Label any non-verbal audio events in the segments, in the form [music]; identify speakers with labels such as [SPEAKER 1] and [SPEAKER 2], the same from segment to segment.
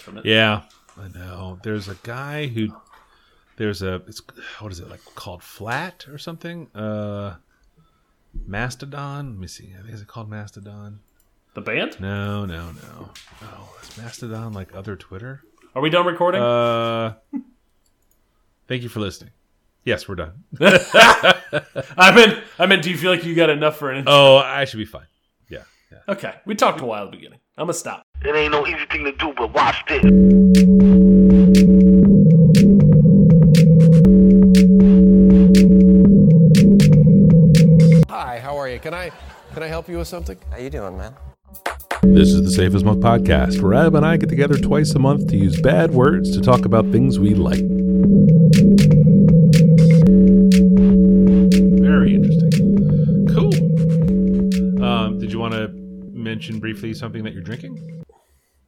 [SPEAKER 1] from it.
[SPEAKER 2] Yeah, I know. There's a guy who there's a it's what is it like called Flat or something? Uh, Mastodon. Let me see. I think is it called Mastodon?
[SPEAKER 1] The band?
[SPEAKER 2] No, no, no. Oh, is Mastodon like other Twitter?
[SPEAKER 1] Are we done recording?
[SPEAKER 2] Uh, thank you for listening. Yes, we're done. [laughs]
[SPEAKER 1] I mean, I mean, do you feel like you got enough for an? intro?
[SPEAKER 2] Oh, I should be fine. Yeah, yeah.
[SPEAKER 1] Okay, we talked a while at the beginning. I'm gonna stop.
[SPEAKER 3] It ain't no easy thing to do, but watch this.
[SPEAKER 4] Hi, how are you? Can I can I help you with something?
[SPEAKER 5] How you doing, man?
[SPEAKER 2] This is the Safe as Milk podcast, where Ab and I get together twice a month to use bad words to talk about things we like. Mention briefly something that you're drinking?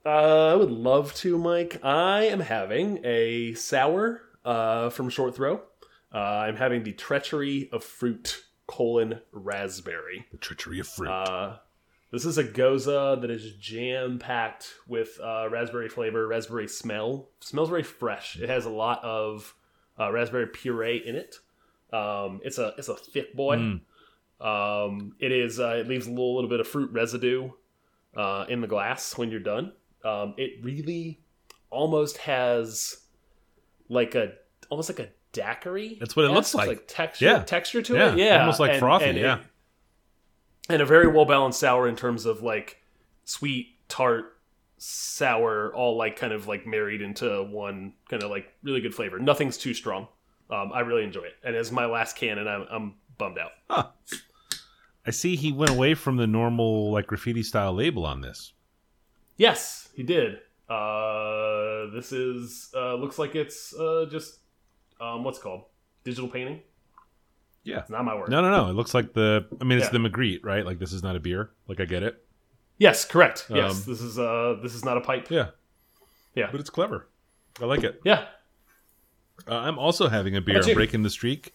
[SPEAKER 1] Uh, I would love to, Mike. I am having a sour uh, from Short Throw. Uh, I'm having the Treachery of Fruit colon raspberry.
[SPEAKER 2] The treachery of fruit.
[SPEAKER 1] Uh, this is a gose that is jam packed with uh, raspberry flavor, raspberry smell. smells very fresh. It has a lot of uh, raspberry puree in it. Um, it's a it's a thick boy. Um, it is uh, it leaves a little, little bit of fruit residue uh, in the glass when you're done. Um, it really almost has like a almost like a daiquiri.
[SPEAKER 2] That's what it looks like.
[SPEAKER 1] Like texture,
[SPEAKER 2] Yeah.
[SPEAKER 1] texture to
[SPEAKER 2] Yeah,
[SPEAKER 1] it. Yeah,
[SPEAKER 2] almost like frothy,
[SPEAKER 1] it-
[SPEAKER 2] yeah.
[SPEAKER 1] and a very well balanced sour in terms of like sweet, tart, sour, all like kind of like married into one kind of like really good flavor. Nothing's too strong. Um, I really enjoy it, and as my last can, and I'm, I'm bummed out.
[SPEAKER 2] Huh. I see he went away from the normal like graffiti style label on this.
[SPEAKER 1] Yes, he did. Uh, this is uh, looks like it's uh, just um, what's called digital painting.
[SPEAKER 2] Yeah.
[SPEAKER 1] It's not my word.
[SPEAKER 2] No, no, no. It looks like the. I mean, it's
[SPEAKER 1] Yeah.
[SPEAKER 2] the Magritte, right? Like this is not a beer. Like I get it.
[SPEAKER 1] Yes, correct. Yes,
[SPEAKER 2] Um,
[SPEAKER 1] this is uh, this is not a pipe.
[SPEAKER 2] Yeah.
[SPEAKER 1] Yeah.
[SPEAKER 2] But it's clever. I like it.
[SPEAKER 1] Yeah.
[SPEAKER 2] Uh, I'm also having a beer. I'm breaking the streak.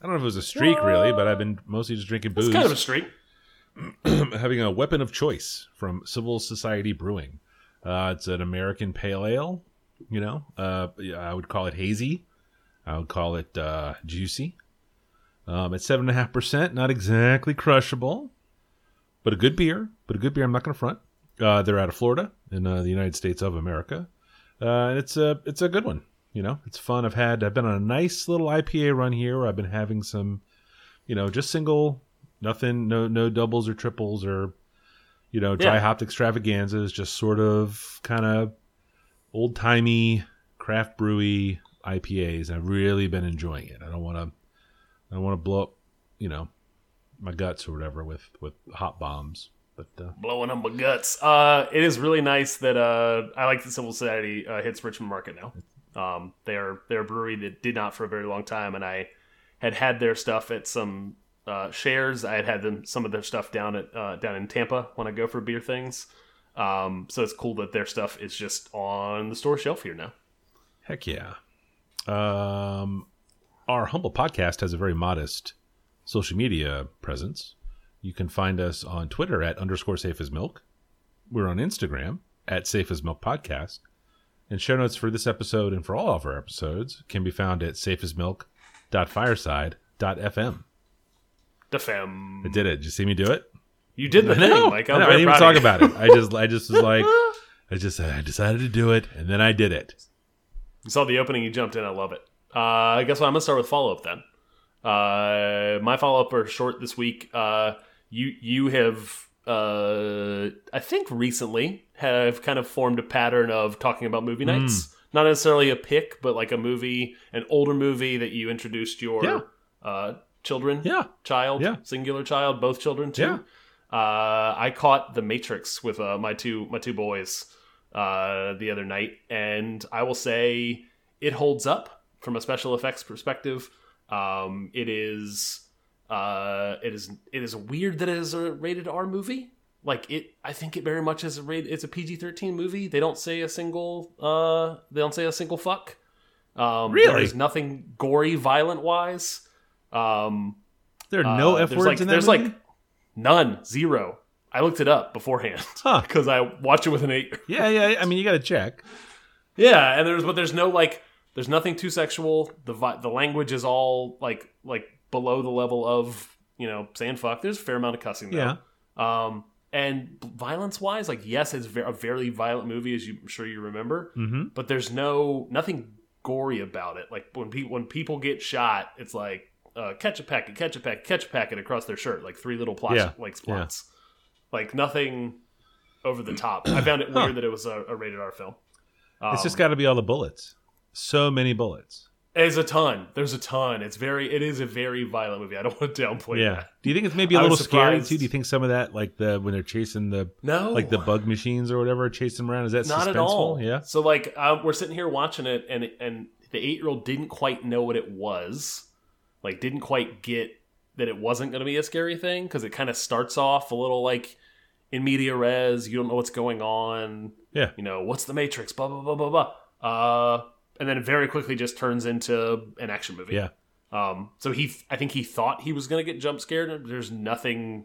[SPEAKER 2] I don't know if it was a streak really, but I've been mostly just drinking booze.
[SPEAKER 1] It's kind of a streak. [clears throat]
[SPEAKER 2] having a weapon of choice from Civil Society Brewing. Uh, it's an American pale ale. You know, uh, I would call it hazy. I would call it uh, juicy. Um, it's seven and a half percent. Not exactly crushable, but a good beer. But a good beer. I'm not going to front. Uh, they're out of Florida in uh, the United States of America, uh, and it's a it's a good one. You know, it's fun. I've had I've been on a nice little IPA run here. Where I've been having some, you know, just single, nothing, no no doubles or triples or, you know, dry
[SPEAKER 1] Yeah.
[SPEAKER 2] hopped extravaganzas. Just sort of kind of old timey craft brewy IPAs. I've really been enjoying it. I don't want to, I don't want to blow up, you know, my guts or whatever with with hop bombs. But uh,
[SPEAKER 1] blowing up my guts. Uh, it is really nice that uh, I like that Civil Society uh, hits Richmond Market now. Um, they are they're a brewery that did not for a very long time, and I had had their stuff at some uh, shares. I had had them some of their stuff down at uh, down in Tampa when I go for beer things. Um, so it's cool that their stuff is just on the store shelf here now.
[SPEAKER 2] Heck yeah. Um, our humble podcast has a very modest social media presence. You can find us on Twitter at underscore safe as milk. We're on Instagram at safe as milk podcast. And show notes for this episode and for all of our episodes can be found at safeasmilk.fireside.fm.
[SPEAKER 1] Defem.
[SPEAKER 2] I did it. Did you see me do it?
[SPEAKER 1] You did the [laughs] thing,
[SPEAKER 2] No. I
[SPEAKER 1] I'm
[SPEAKER 2] know, I didn't even talk about it. I just, I just was like, [laughs] I just, I decided to do it, and then I did it.
[SPEAKER 1] You saw the opening, you jumped in. I love it. Uh, I guess what I'm gonna start with follow up then. Uh, my follow up are short this week. Uh, you you have uh, I think recently have kind of formed a pattern of talking about movie
[SPEAKER 2] Hmm.
[SPEAKER 1] nights. Not necessarily a pick, but like a movie, an older movie that you introduced your
[SPEAKER 2] Yeah.
[SPEAKER 1] uh, children,
[SPEAKER 2] Yeah.
[SPEAKER 1] child,
[SPEAKER 2] Yeah.
[SPEAKER 1] singular child, both children too.
[SPEAKER 2] Yeah.
[SPEAKER 1] Uh, I caught The Matrix with uh, my two my two boys uh, the other night, and I will say it holds up from a special effects perspective. Um, it is uh, it is it is weird that it is a rated R movie. Like it, I think it very much is a rated. It's a PG thirteen movie. They don't say a single. Uh, they don't say a single fuck. Um,
[SPEAKER 2] Really?
[SPEAKER 1] There's nothing gory, violent wise. Um,
[SPEAKER 2] There are no
[SPEAKER 1] uh,
[SPEAKER 2] F
[SPEAKER 1] there's
[SPEAKER 2] words
[SPEAKER 1] like,
[SPEAKER 2] in that
[SPEAKER 1] There's
[SPEAKER 2] movie?
[SPEAKER 1] like none, zero. I looked it up beforehand [laughs]
[SPEAKER 2] Huh. [laughs]
[SPEAKER 1] because I watch it with an eight.
[SPEAKER 2] Yeah, yeah. I mean, you got to check.
[SPEAKER 1] Yeah, and there's but there's no like there's nothing too sexual. The vi- the language is all like like below the level of you know saying fuck. There's a fair amount of cussing though.
[SPEAKER 2] Yeah.
[SPEAKER 1] Um, and violence wise, like yes, it's a very violent movie, as you, I'm sure you remember.
[SPEAKER 2] Mm-hmm.
[SPEAKER 1] But there's no nothing gory about it. Like when people when people get shot, it's like uh, catch a packet, catch a packet, catch a packet across their shirt, like three little plots,
[SPEAKER 2] Yeah.
[SPEAKER 1] like spots, like nothing over the top. I found it
[SPEAKER 2] Huh.
[SPEAKER 1] weird that it was a, a rated R film. Um,
[SPEAKER 2] It's just got to be all the bullets. So many bullets.
[SPEAKER 1] There's a ton. There's a ton. It's very. It is a very violent movie. I don't [laughs] want to downplay
[SPEAKER 2] Yeah.
[SPEAKER 1] that.
[SPEAKER 2] Do you think it's maybe a
[SPEAKER 1] I
[SPEAKER 2] little scary too? Do you think some of that, like the when they're chasing the
[SPEAKER 1] No,
[SPEAKER 2] like the bug machines or whatever, chasing them around, is that
[SPEAKER 1] not
[SPEAKER 2] suspenseful?
[SPEAKER 1] at all.
[SPEAKER 2] Yeah.
[SPEAKER 1] So like uh, we're sitting here watching it, and and the eight year old didn't quite know what it was. Like didn't quite get that it wasn't going to be a scary thing because it kind of starts off a little like in media res. You don't know what's going on.
[SPEAKER 2] Yeah.
[SPEAKER 1] You know what's the Matrix? Blah blah blah blah blah. Uh, and then it very quickly just turns into an action movie.
[SPEAKER 2] Yeah.
[SPEAKER 1] Um, so he, I think he thought he was gonna get jump scared. There's nothing,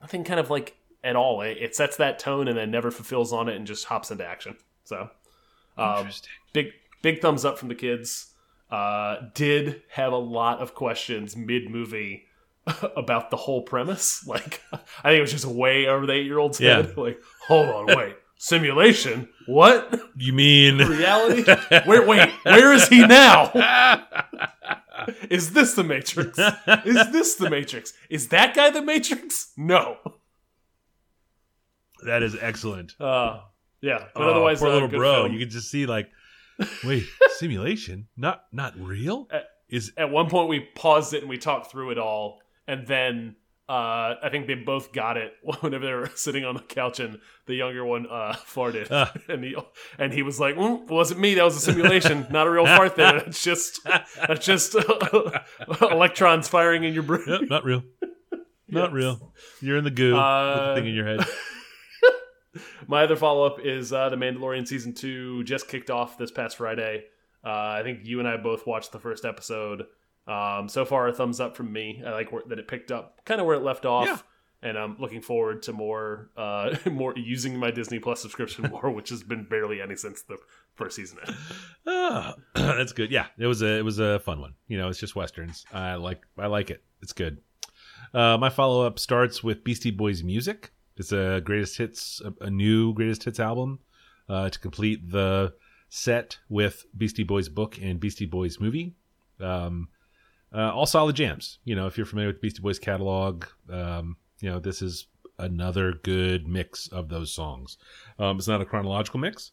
[SPEAKER 1] nothing kind of like at all. It, it sets that tone and then never fulfills on it and just hops into action. So, um, big big thumbs up from the kids. Uh, did have a lot of questions mid movie [laughs] about the whole premise. [laughs] Like, I think it was just way over the eight year old's
[SPEAKER 2] Yeah.
[SPEAKER 1] head. [laughs] Like, hold on, wait, simulation? What
[SPEAKER 2] You mean? [laughs]
[SPEAKER 1] reality? [laughs] wait, wait, where is he now? [laughs] Is this the Matrix? Is this the Matrix? Is that guy the Matrix? No.
[SPEAKER 2] that is excellent.
[SPEAKER 1] Uh, yeah, but
[SPEAKER 2] Oh,
[SPEAKER 1] otherwise,
[SPEAKER 2] poor
[SPEAKER 1] uh,
[SPEAKER 2] little
[SPEAKER 1] good
[SPEAKER 2] bro.
[SPEAKER 1] film.
[SPEAKER 2] You could just see like, wait, simulation? Not not real?
[SPEAKER 1] Uh,
[SPEAKER 2] Is
[SPEAKER 1] At one point, we paused it and we talked through it all, and then uh, I think they both got it [laughs] whenever they were sitting on the couch, and the younger one uh, farted,
[SPEAKER 2] Ah. [laughs]
[SPEAKER 1] and he and he was like, mm, "It wasn't me. That was a simulation, not a real fart. There, [laughs] it's just that's just electrons firing in your brain."
[SPEAKER 2] Yep, not real. Not
[SPEAKER 1] Yes.
[SPEAKER 2] real. You're in the goo with
[SPEAKER 1] Uh,
[SPEAKER 2] the thing in your head.
[SPEAKER 1] My other follow up is uh, the Mandalorian season two just kicked off this past Friday. Uh, I think you and I both watched the first episode. Um, so far, a thumbs up from me. I like where, that it picked up kind of where it left off,
[SPEAKER 2] Yeah.
[SPEAKER 1] and I'm looking forward to more, uh, [laughs] more using my Disney Plus subscription [laughs] more, which has been barely any since the first season.
[SPEAKER 2] Ah, [clears throat] that's good. Yeah, it was a it was a fun one. You know, it's just westerns. I like I like it. It's good. Uh, my follow up starts with Beastie Boys music. It's a greatest hits, a, a new greatest hits album uh, to complete the set with Beastie Boys book and Beastie Boys movie. Um, uh, all solid jams. You know, if you're familiar with Beastie Boys catalog, um, you know this is another good mix of those songs. Um, it's not a chronological mix.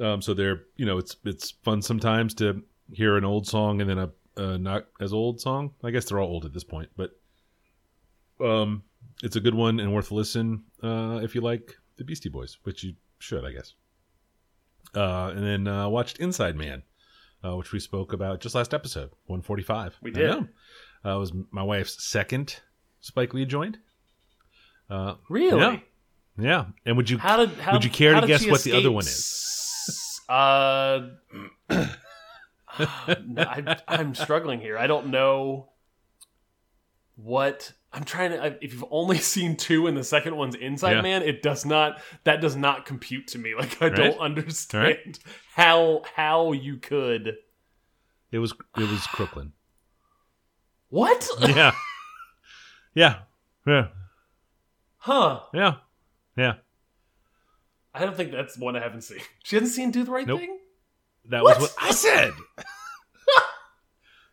[SPEAKER 2] Um, so they're you know it's it's fun sometimes to hear an old song and then a, a not as old song. I guess they're all old at this point, but um, it's a good one and worth a listen uh, if you like the Beastie Boys, which you should, I guess. Uh, and then uh, watched Inside Man, uh, which we spoke about just last episode, one forty five.
[SPEAKER 1] We did.
[SPEAKER 2] Uh, it was my wife's second Spike Lee joint. Uh,
[SPEAKER 1] Really?
[SPEAKER 2] Yeah. yeah. And would you
[SPEAKER 1] How did how,
[SPEAKER 2] Would you care to guess what the other one
[SPEAKER 1] is? Uh, [clears throat] [sighs] I, I'm struggling here. I don't know what I'm trying to. If you've only [laughs] seen two and the second one's Inside
[SPEAKER 2] Yeah.
[SPEAKER 1] Man, it does not. That does not compute to me. [laughs] Like I don't
[SPEAKER 2] Right.
[SPEAKER 1] understand how how you could.
[SPEAKER 2] It was it was Crooklyn. [sighs]
[SPEAKER 1] What?
[SPEAKER 2] yeah. [laughs] Yeah. Yeah.
[SPEAKER 1] huh?
[SPEAKER 2] Yeah. Yeah.
[SPEAKER 1] I don't think that's one I haven't seen. She hasn't seen Do the Right
[SPEAKER 2] Nope.
[SPEAKER 1] Thing.
[SPEAKER 2] That
[SPEAKER 1] What?
[SPEAKER 2] was what I said.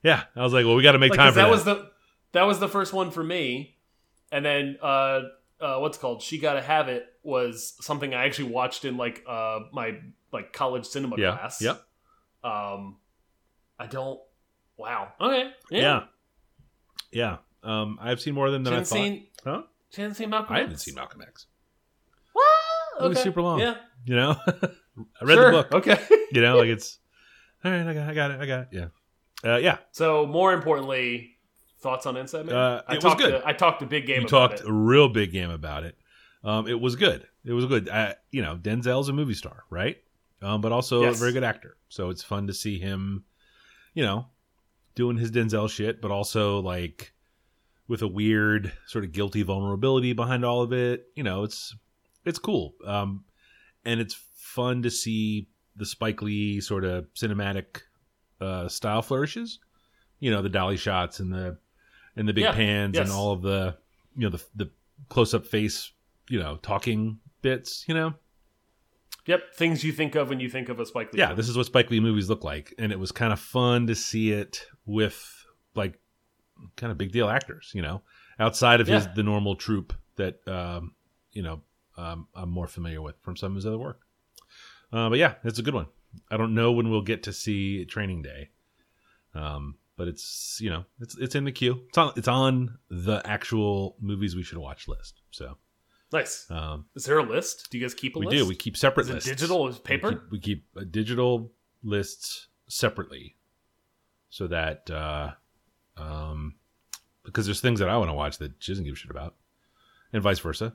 [SPEAKER 2] yeah. I was like, well, we got to make
[SPEAKER 1] Like,
[SPEAKER 2] time
[SPEAKER 1] 'cause
[SPEAKER 2] for
[SPEAKER 1] that
[SPEAKER 2] that.
[SPEAKER 1] was the that was the first one for me, and then uh, uh, what's it called She Gotta Have It was something I actually watched in like uh my like college cinema
[SPEAKER 2] Yeah,
[SPEAKER 1] class.
[SPEAKER 2] yep.
[SPEAKER 1] Um, I don't. Wow. Okay. Yeah.
[SPEAKER 2] yeah. Yeah. Um, I've seen more of them than I
[SPEAKER 1] hasn't
[SPEAKER 2] thought.
[SPEAKER 1] seen.
[SPEAKER 2] huh?
[SPEAKER 1] She hasn't seen Malcolm.
[SPEAKER 2] I haven't seen Malcolm X.
[SPEAKER 1] What?
[SPEAKER 2] It was
[SPEAKER 1] Okay.
[SPEAKER 2] super long.
[SPEAKER 1] Yeah.
[SPEAKER 2] You know, [laughs] I read
[SPEAKER 1] Sure.
[SPEAKER 2] the book.
[SPEAKER 1] Okay.
[SPEAKER 2] You know, like it's all right. I got, I got it. I got it. Yeah. Uh, yeah.
[SPEAKER 1] so more importantly, thoughts on Inside Man?
[SPEAKER 2] Uh,
[SPEAKER 1] I
[SPEAKER 2] it was
[SPEAKER 1] talked
[SPEAKER 2] good.
[SPEAKER 1] To, I talked a big game.
[SPEAKER 2] you
[SPEAKER 1] about
[SPEAKER 2] talked
[SPEAKER 1] it.
[SPEAKER 2] a real big game about it. Um, it was good. It was good. Uh, you know, Denzel's a movie star, right? Um, but also
[SPEAKER 1] Yes.
[SPEAKER 2] a very good actor. So it's fun to see him, you know, doing his Denzel shit, but also like with a weird sort of guilty vulnerability behind all of it. You know, it's it's cool. Um, and it's fun to see the Spike Lee sort of cinematic uh, style flourishes. You know, the dolly shots and the and the big
[SPEAKER 1] Yeah,
[SPEAKER 2] pans
[SPEAKER 1] yes.
[SPEAKER 2] and all of the you know the the close up face you know talking bits. You know,
[SPEAKER 1] Yep, things you think of when you think of a Spike Lee.
[SPEAKER 2] yeah,
[SPEAKER 1] film.
[SPEAKER 2] this is what Spike Lee movies look like, and it was kind of fun to see it with like kind of big deal actors, you know, outside of his the normal troupe that um, you know um, I'm more familiar with from some of his other work. Uh, but yeah, it's a good one. I don't know when we'll get to see Training Day, um, but it's you know it's it's in the queue. It's on it's on the actual movies we should watch list. So
[SPEAKER 1] nice.
[SPEAKER 2] um,
[SPEAKER 1] Is there a list? Do you guys keep a
[SPEAKER 2] we
[SPEAKER 1] list?
[SPEAKER 2] do we keep separate
[SPEAKER 1] Is it
[SPEAKER 2] lists.
[SPEAKER 1] digital? Is it
[SPEAKER 2] We
[SPEAKER 1] paper?
[SPEAKER 2] keep, we keep uh, digital lists separately, so that uh, um, because there's things that I want to watch that she doesn't give a shit about, and vice versa.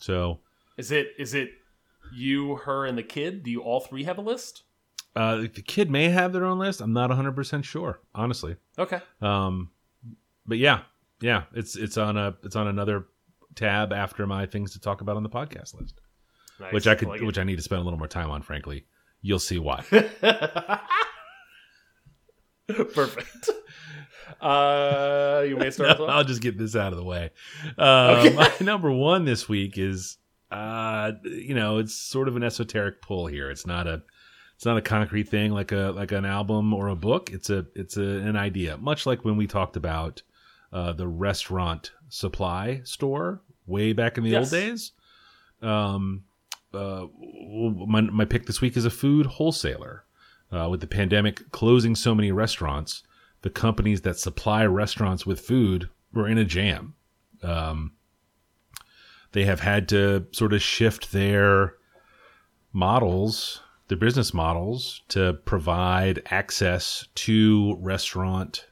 [SPEAKER 2] So
[SPEAKER 1] Is it is it you, her, and the kid? Do you all three have a list?
[SPEAKER 2] Uh, the kid may have their own list. I'm not 100 percent sure, honestly.
[SPEAKER 1] Okay.
[SPEAKER 2] Um, but yeah, yeah, it's it's on a it's on another tab after my things to talk about on the podcast list,
[SPEAKER 1] Nice.
[SPEAKER 2] which I could
[SPEAKER 1] like
[SPEAKER 2] which I need to spend a little more time on. Frankly, you'll see why. [laughs]
[SPEAKER 1] Perfect. Uh, you may start. [laughs] off?
[SPEAKER 2] I'll just get this out of the way. Um, my [laughs] number one this week is, uh, you know, it's sort of an esoteric pull here. It's not a, it's not a concrete thing like a like an album or a book. It's a it's a, an idea, much like when we talked about uh, the restaurant supply store way back in the
[SPEAKER 1] Yes.
[SPEAKER 2] old days. Um, uh, my my pick this week is a food wholesaler. Uh, with the pandemic closing so many restaurants, the companies that supply restaurants with food were in a jam. Um, they have had to sort of shift their models, their business models, to provide access to restaurant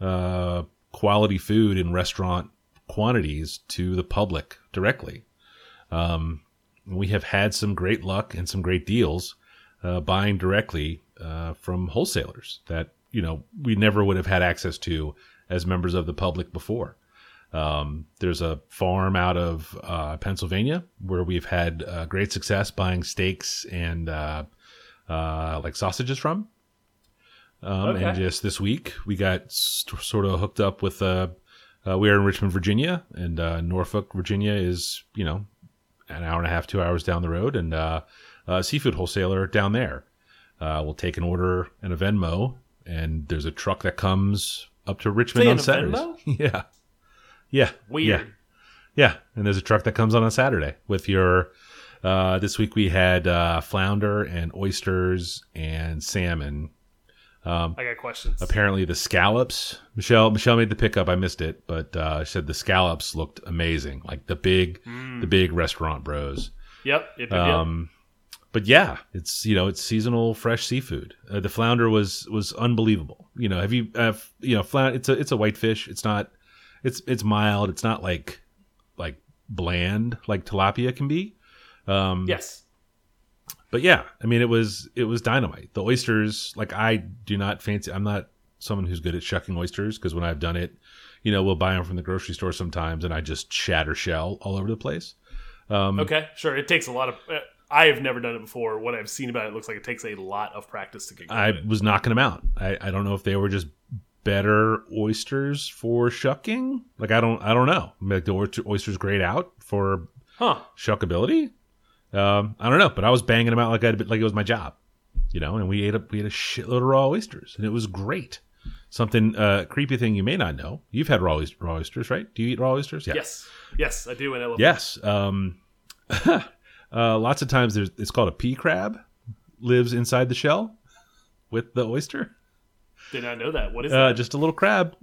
[SPEAKER 2] uh, quality food in restaurant quantities to the public directly. Um, we have had some great luck and some great deals uh, buying directly uh, from wholesalers that you know we never would have had access to as members of the public before. Um, there's a farm out of uh, Pennsylvania where we've had uh, great success buying steaks and uh, uh, like sausages from. Um, And just this week, we got st- sort of hooked up with. Uh, uh, we are in Richmond, Virginia, and uh, Norfolk, Virginia is you know an hour and a half, two hours down the road, and uh, a seafood wholesaler down there. Uh, will take an order and a Venmo, and there's a truck that comes up to Richmond on Saturdays. [laughs] Yeah, yeah,
[SPEAKER 1] Weird.
[SPEAKER 2] Yeah. Yeah, and there's a truck that comes on on Saturday with your. Uh, this week we had uh, flounder and oysters and salmon.
[SPEAKER 1] I got questions.
[SPEAKER 2] Apparently the scallops. Michelle Michelle made the pickup. I missed it, but uh, she said the scallops looked amazing, like the big the big restaurant bros.
[SPEAKER 1] Yep. Yep. yep, yep.
[SPEAKER 2] Um, but yeah, it's you know it's seasonal fresh seafood. Uh, the flounder was was unbelievable. You know, have you have you know flounder? It's a it's a white fish. It's not it's it's mild. It's not like like bland like tilapia can be. Um,
[SPEAKER 1] yes.
[SPEAKER 2] but yeah, I mean it was it was dynamite. The oysters, like I do not fancy. I'm not someone who's good at shucking oysters because when I've done it, you know, we'll buy them from the grocery store sometimes, and I just shatter shell all over the place. Um,
[SPEAKER 1] Okay. Sure. It takes a lot of. Uh, I have never done it before. What I've seen about it looks like it takes a lot of practice to get good
[SPEAKER 2] I
[SPEAKER 1] it.
[SPEAKER 2] was knocking them out. I, I don't know if they were just better oysters for shucking. Like I don't I don't know. Like the oyster- oysters grayed out for
[SPEAKER 1] Huh.
[SPEAKER 2] shuckability. Um, I don't know, but I was banging them out like I like it was my job, you know. And we ate a we ate a shitload of raw oysters, and it was great. Something uh, creepy thing you may not know. You've had raw, oys- raw oysters, right? Do you eat raw oysters? Yeah.
[SPEAKER 1] Yes. Yes, I do. And I love
[SPEAKER 2] Yes. Um, [laughs] uh, lots of times there's it's called a pea crab lives inside the shell with the oyster.
[SPEAKER 1] Did not know that. What is
[SPEAKER 2] Uh,
[SPEAKER 1] that?
[SPEAKER 2] just a little crab,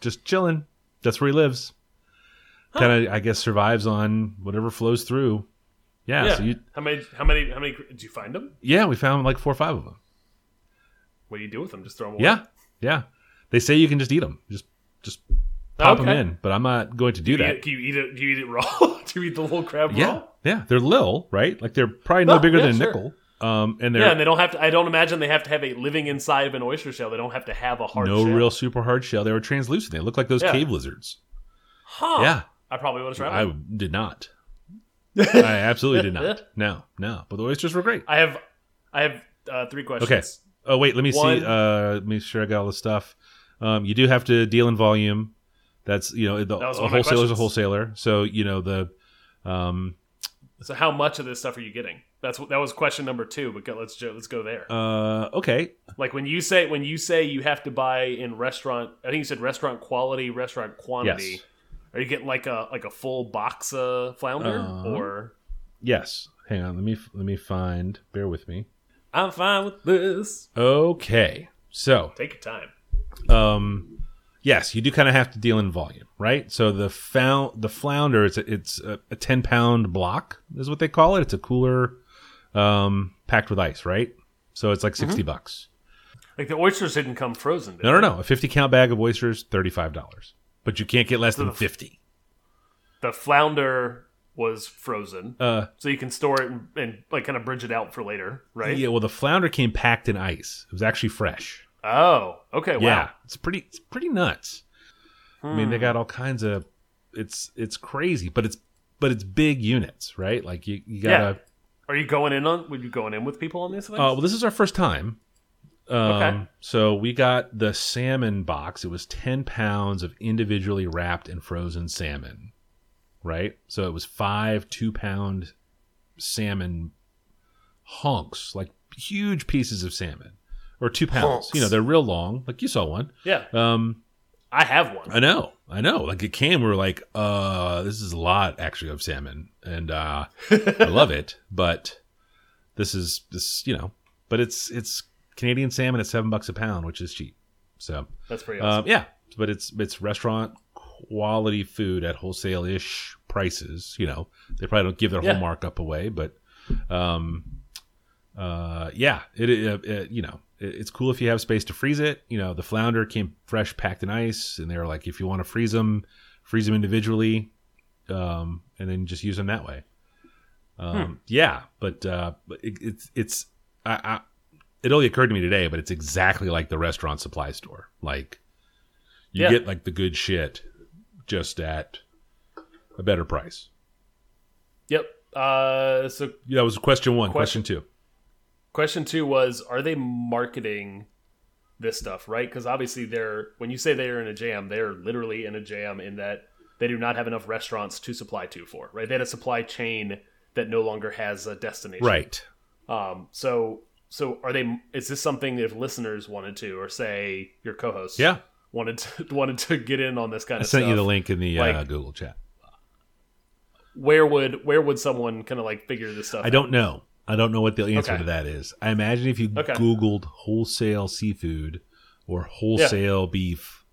[SPEAKER 2] just chilling. That's where he lives. Kind of, I guess, survives on whatever flows through. Yeah.
[SPEAKER 1] yeah.
[SPEAKER 2] So you,
[SPEAKER 1] how many? How many? How many? Did you find them?
[SPEAKER 2] yeah, we found like four or five of them.
[SPEAKER 1] What do you do with them? Just throw them away?
[SPEAKER 2] Yeah, yeah. They say you can just eat them. Just, just pop them in. But I'm not going to do
[SPEAKER 1] Do
[SPEAKER 2] that.
[SPEAKER 1] eat, do you eat it? Do you eat it raw? [laughs] do you eat the little crab
[SPEAKER 2] Yeah,
[SPEAKER 1] raw?
[SPEAKER 2] yeah. They're little, right? Like they're probably no bigger
[SPEAKER 1] yeah,
[SPEAKER 2] than a
[SPEAKER 1] sure.
[SPEAKER 2] nickel. Um, and they're
[SPEAKER 1] Yeah, and they don't have to. I don't imagine they have to have a living inside of an oyster shell. They don't have to have a hard. Shell.
[SPEAKER 2] No
[SPEAKER 1] shell.
[SPEAKER 2] real super hard shell. They were translucent. They look like those
[SPEAKER 1] Yeah.
[SPEAKER 2] cave lizards.
[SPEAKER 1] Huh.
[SPEAKER 2] Yeah.
[SPEAKER 1] I probably would have tried.
[SPEAKER 2] I
[SPEAKER 1] them.
[SPEAKER 2] did not. [laughs] I absolutely did not. No, no. But the oysters were great.
[SPEAKER 1] I have I have uh, three questions.
[SPEAKER 2] Okay. Oh wait, let me
[SPEAKER 1] One-
[SPEAKER 2] see. Uh, let me make sure I got all the stuff. Um, you do have to deal in volume. That's you know the, a
[SPEAKER 1] my
[SPEAKER 2] wholesaler's a wholesaler. So you know the um,
[SPEAKER 1] So how much of this stuff are you getting? That's what that was question number two. But go, let's jo- let's go there.
[SPEAKER 2] uh, okay.
[SPEAKER 1] like when you say when you say you have to buy in restaurant, I think you said restaurant quality, restaurant quantity.
[SPEAKER 2] Yes.
[SPEAKER 1] Are you getting like a like a full box of flounder
[SPEAKER 2] Uh,
[SPEAKER 1] or?
[SPEAKER 2] Yes. Hang on. Let me let me find. Bear with me.
[SPEAKER 1] I'm fine with this.
[SPEAKER 2] Okay. So
[SPEAKER 1] Take your time.
[SPEAKER 2] um yes you do kind of have to deal in volume right so the found the flounder it's a, it's a, a 10 pound block is what they call it it's a cooler um packed with ice right so it's like 60 bucks
[SPEAKER 1] Like the oysters didn't come frozen. Did
[SPEAKER 2] no no no a 50 count bag of oysters $35 but you can't get less than
[SPEAKER 1] the-
[SPEAKER 2] 50
[SPEAKER 1] The flounder was frozen,
[SPEAKER 2] uh
[SPEAKER 1] so you can store it and, and like kind of bridge it out for later, right?
[SPEAKER 2] yeah well the flounder came packed in ice it was actually fresh
[SPEAKER 1] Oh, okay. Wow.
[SPEAKER 2] yeah it's pretty it's pretty nuts i mean they
[SPEAKER 1] Hmm.
[SPEAKER 2] got all kinds of it's it's crazy but it's but it's big units right like you, you gotta
[SPEAKER 1] Yeah. Are you going in on? Would you going in with people on these things?
[SPEAKER 2] Uh, well, this is our first time. Um,
[SPEAKER 1] Okay.
[SPEAKER 2] So we got the salmon box. It was 10 pounds of individually wrapped and frozen salmon, right? So it was five two pound salmon hunks, like huge pieces of salmon, or two pounds.
[SPEAKER 1] Hunks.
[SPEAKER 2] You know, they're real long. Like you saw one.
[SPEAKER 1] yeah,
[SPEAKER 2] Um,
[SPEAKER 1] I have one.
[SPEAKER 2] I know, I know. Like it came, we were like, uh, this is a lot actually of salmon, and uh, I [laughs] love it, but this is this, you know, but it's it's Canadian salmon at seven bucks a pound, which is cheap. So
[SPEAKER 1] That's pretty awesome.
[SPEAKER 2] um, yeah, but it's it's restaurant quality food at wholesale ish prices. You know, they probably don't give their
[SPEAKER 1] Yeah.
[SPEAKER 2] whole markup away, but um, uh, yeah, it, it, it you know it's cool if you have space to freeze it. You know, the flounder came fresh, packed in ice, and they were like, if you want to freeze them, freeze them individually, um, and then just use them that way. Um, Yeah, but uh, it, it's it's I, I, it only occurred to me today, but it's exactly like the restaurant supply store. Like you
[SPEAKER 1] Yeah.
[SPEAKER 2] get like the good shit, just at a better price.
[SPEAKER 1] Yep. Uh, so
[SPEAKER 2] Yeah, that was question one.
[SPEAKER 1] Question-
[SPEAKER 2] Question, two.
[SPEAKER 1] Question two was: Are they marketing this stuff right? Because obviously, they're when you say they're in a jam, they're literally in a jam in that they do not have enough restaurants to supply to for. Right? They had a supply chain that no longer has a destination.
[SPEAKER 2] Right.
[SPEAKER 1] Um. So. So are they? Is this something if listeners wanted to, or say your co-host,
[SPEAKER 2] Yeah.
[SPEAKER 1] wanted to [laughs] wanted to get in on this kind
[SPEAKER 2] I
[SPEAKER 1] of I
[SPEAKER 2] sent
[SPEAKER 1] stuff?
[SPEAKER 2] you the link in the uh, Google chat.
[SPEAKER 1] Where would where would someone kind of like figure this stuff?
[SPEAKER 2] I don't know. I don't know what the answer
[SPEAKER 1] Okay.
[SPEAKER 2] to that is. I imagine if you
[SPEAKER 1] Okay.
[SPEAKER 2] Googled wholesale seafood or wholesale beef,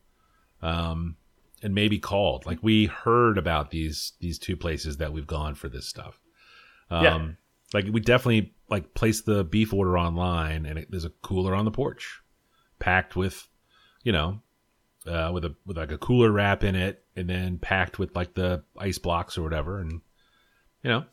[SPEAKER 2] um, and maybe called, like we heard about these these two places that we've gone for this stuff. Um,
[SPEAKER 1] Yeah.
[SPEAKER 2] like we definitely like place the beef order online, and it, there's a cooler on the porch, packed with, you know, uh, with a with like a cooler wrap in it, and then packed with like the ice blocks or whatever, and you know,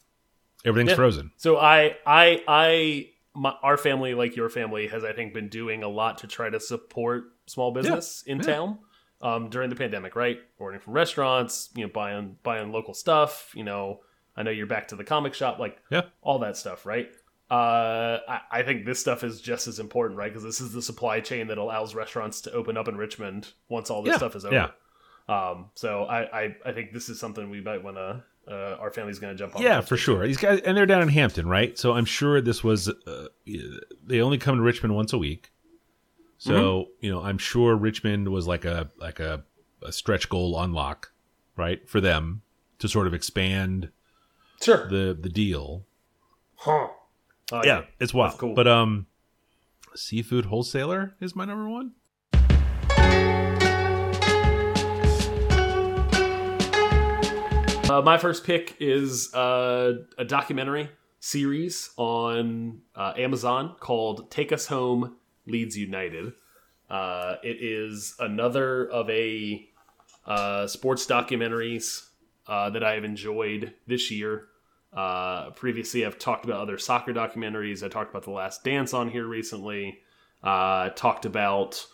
[SPEAKER 2] everything's
[SPEAKER 1] Yeah.
[SPEAKER 2] frozen.
[SPEAKER 1] So I I I my, our family like your family has I think been doing a lot to try to support small business in
[SPEAKER 2] Yeah.
[SPEAKER 1] town um, during the pandemic, right? Ordering from restaurants, you know, buying buying local stuff. You know, I know you're back to the comic shop, like
[SPEAKER 2] Yeah.
[SPEAKER 1] all that stuff, right? Uh, I, I think this stuff is just as important, right? Because this is the supply chain that allows restaurants to open up in Richmond once all this
[SPEAKER 2] Yeah,
[SPEAKER 1] stuff is over.
[SPEAKER 2] yeah.
[SPEAKER 1] Um, so I, I, I think this is something we might want to. Uh, our family's going to jump on.
[SPEAKER 2] Yeah, for sure. These guys, and they're down in Hampton, right? So I'm sure this was. Uh, they only come to Richmond once a week, so
[SPEAKER 1] Mm-hmm.
[SPEAKER 2] you know I'm sure Richmond was like a like a, a stretch goal unlock, right, for them to sort of expand
[SPEAKER 1] Sure.
[SPEAKER 2] the the deal.
[SPEAKER 1] Huh. Oh,
[SPEAKER 2] yeah, it's wild.
[SPEAKER 1] Cool.
[SPEAKER 2] But um, seafood wholesaler is my number one.
[SPEAKER 1] Uh, my first pick is uh, a documentary series on uh, Amazon called "Take Us Home, Leeds United." Uh, it is another of a uh, sports documentaries uh, that I have enjoyed this year. Previously, I've talked about other soccer documentaries. I talked about The Last Dance on here recently. Talked about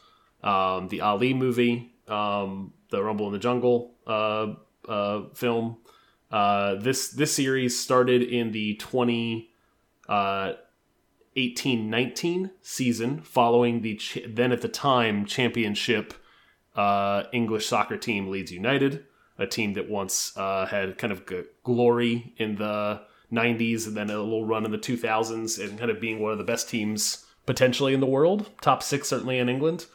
[SPEAKER 1] um, the Ali movie, um, the Rumble in the Jungle uh, film. Uh, this this series started in the 20 uh, 1819 season, following the then at the time championship uh, English soccer team Leeds United, a team that once uh, had kind of glory in the 90s and then a little run in the 2000s and kind of being one of the best teams potentially in the world, top six certainly in England,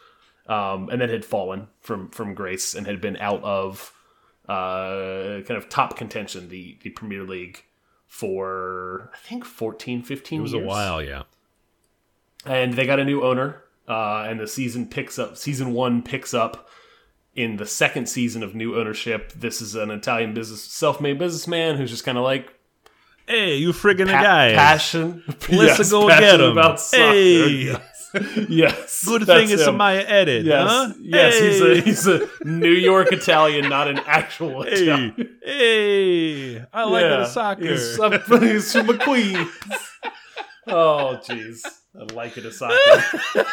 [SPEAKER 1] um, and then had fallen from from grace and had been out of uh, kind of top contention, the the Premier League for I think 14, 15
[SPEAKER 2] It was
[SPEAKER 1] years.
[SPEAKER 2] a while, yeah.
[SPEAKER 1] And they got a new owner, uh, and the season picks up. Season one picks up in the second season of new ownership. This is an Italian business, self-made businessman who's just kind of like
[SPEAKER 2] Hey, you friggin'
[SPEAKER 1] pa-
[SPEAKER 2] a guy.
[SPEAKER 1] passion. [laughs]
[SPEAKER 2] Let's
[SPEAKER 1] Yes,
[SPEAKER 2] go get him. Hey. [laughs]
[SPEAKER 1] Yes.
[SPEAKER 2] Good thing it's
[SPEAKER 1] him.
[SPEAKER 2] Amaya edit,
[SPEAKER 1] Yes,
[SPEAKER 2] huh?
[SPEAKER 1] yes, he's a he's a New York Italian, not an actual
[SPEAKER 2] Hey,
[SPEAKER 1] Italian.
[SPEAKER 2] hey, I like
[SPEAKER 1] Yeah,
[SPEAKER 2] the soccer.
[SPEAKER 1] He's, uh, he's from McQueen. oh, jeez. I like it a soccer. [laughs]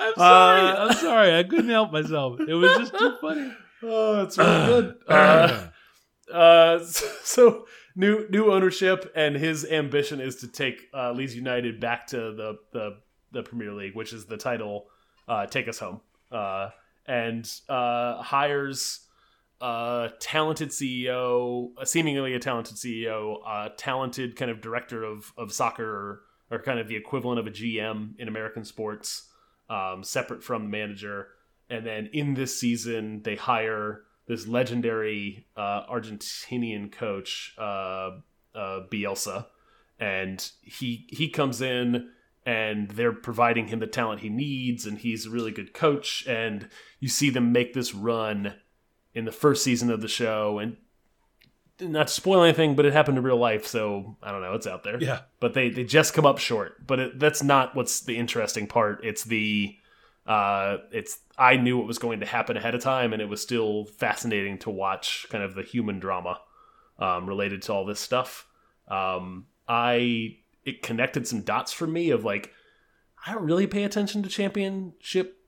[SPEAKER 2] I'm sorry.
[SPEAKER 1] Uh,
[SPEAKER 2] I'm sorry. I couldn't help myself. It was just too funny.
[SPEAKER 1] Oh, that's really good. [clears throat] Uh, [laughs] uh, so new new ownership, and his ambition is to take uh, Leeds United back to the, the the Premier League, which is the title. Uh, take us home, uh, and uh, hires a talented CEO, a seemingly a talented CEO, a talented kind of director of of soccer, or kind of the equivalent of a GM in American sports, um, separate from the manager. And then in this season, they hire this legendary uh, Argentinian coach, uh, uh, Bielsa, and he he comes in and they're providing him the talent he needs, and he's a really good coach. And you see them make this run in the first season of the show, and not to spoil anything, but it happened in real life, so I don't know, it's out there
[SPEAKER 2] Yeah.
[SPEAKER 1] but they they just come up short. But it, that's not what's the interesting part. It's the uh, it's I knew what was going to happen ahead of time, and it was still fascinating to watch kind of the human drama um, related to all this stuff. Um, I it connected some dots for me of like I don't really pay attention to championship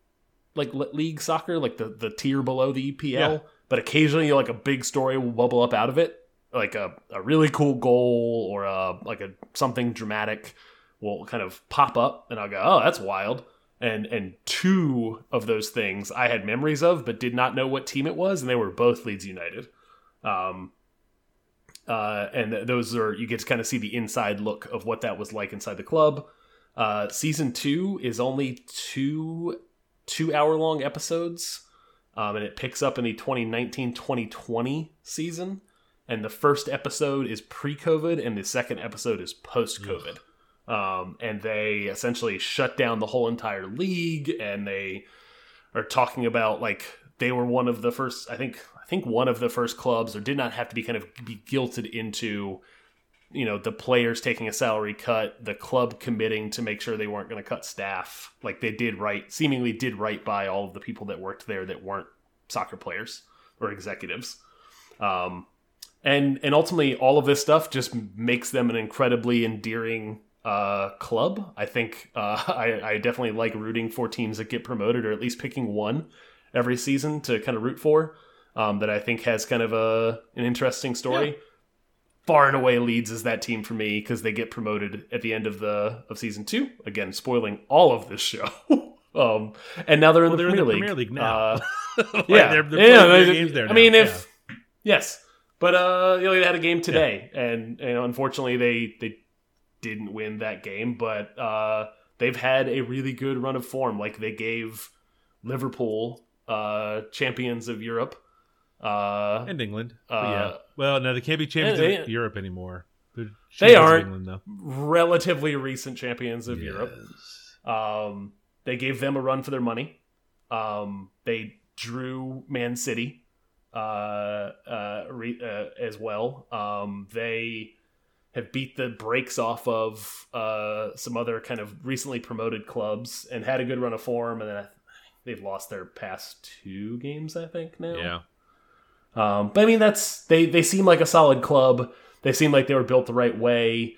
[SPEAKER 1] like league soccer, like the the tier below the EPL.
[SPEAKER 2] Yeah.
[SPEAKER 1] But occasionally, like a big story will bubble up out of it, like a, a really cool goal or a like a something dramatic will kind of pop up, and I'll go, "Oh, that's wild." And and two of those things I had memories of, but did not know what team it was, and they were both Leeds United. Um, uh, and th- those are you get to kind of see the inside look of what that was like inside the club. Uh, season two is only two two hour long episodes, um, and it picks up in the 2019-2020 season. And the first episode is pre-COVID, and the second episode is post-COVID. Um, and they essentially shut down the whole entire league, and they are talking about like they were one of the first. I think I think one of the first clubs, or did not have to be kind of be guilted into you know the players taking a salary cut the club committing to make sure they weren't going to cut staff like they did right seemingly did right by all of the people that worked there that weren't soccer players or executives um, and and ultimately all of this stuff just makes them an incredibly endearing uh, club i think uh, [laughs] I, I definitely like rooting for teams that get promoted or at least picking one every season to kind of root for um, that i think has kind of a an interesting story far and away Leeds is that team for me because they get promoted at the end of the of season two. Again, spoiling all of this show. [laughs] um, and now they're in,
[SPEAKER 2] Well,
[SPEAKER 1] the,
[SPEAKER 2] they're in
[SPEAKER 1] Premier
[SPEAKER 2] the
[SPEAKER 1] League.
[SPEAKER 2] Premier League now.
[SPEAKER 1] Uh, [laughs]
[SPEAKER 2] Like,
[SPEAKER 1] yeah,
[SPEAKER 2] they're, they're
[SPEAKER 1] yeah,
[SPEAKER 2] playing their games there
[SPEAKER 1] I
[SPEAKER 2] now.
[SPEAKER 1] mean,
[SPEAKER 2] Yeah.
[SPEAKER 1] if yes, but uh, they had a game today, and you know, unfortunately, they they didn't win that game, but uh, they've had a really good run of form. Like they gave Liverpool uh, champions of Europe. Uh,
[SPEAKER 2] and England.
[SPEAKER 1] Uh,
[SPEAKER 2] yeah. Well, no, they can't be champions
[SPEAKER 1] they-
[SPEAKER 2] of Europe anymore.
[SPEAKER 1] They aren't.
[SPEAKER 2] England,
[SPEAKER 1] relatively recent champions of Europe. Um, they gave them a run for their money. Um, they drew Man City uh, uh, re- uh, as well. Um, they have beat the brakes off of uh, some other kind of recently promoted clubs and had a good run of form. And then they've lost their past two games, I think now.
[SPEAKER 2] Yeah.
[SPEAKER 1] Um, but I mean, that's they they seem like a solid club. They seem like they were built the right way.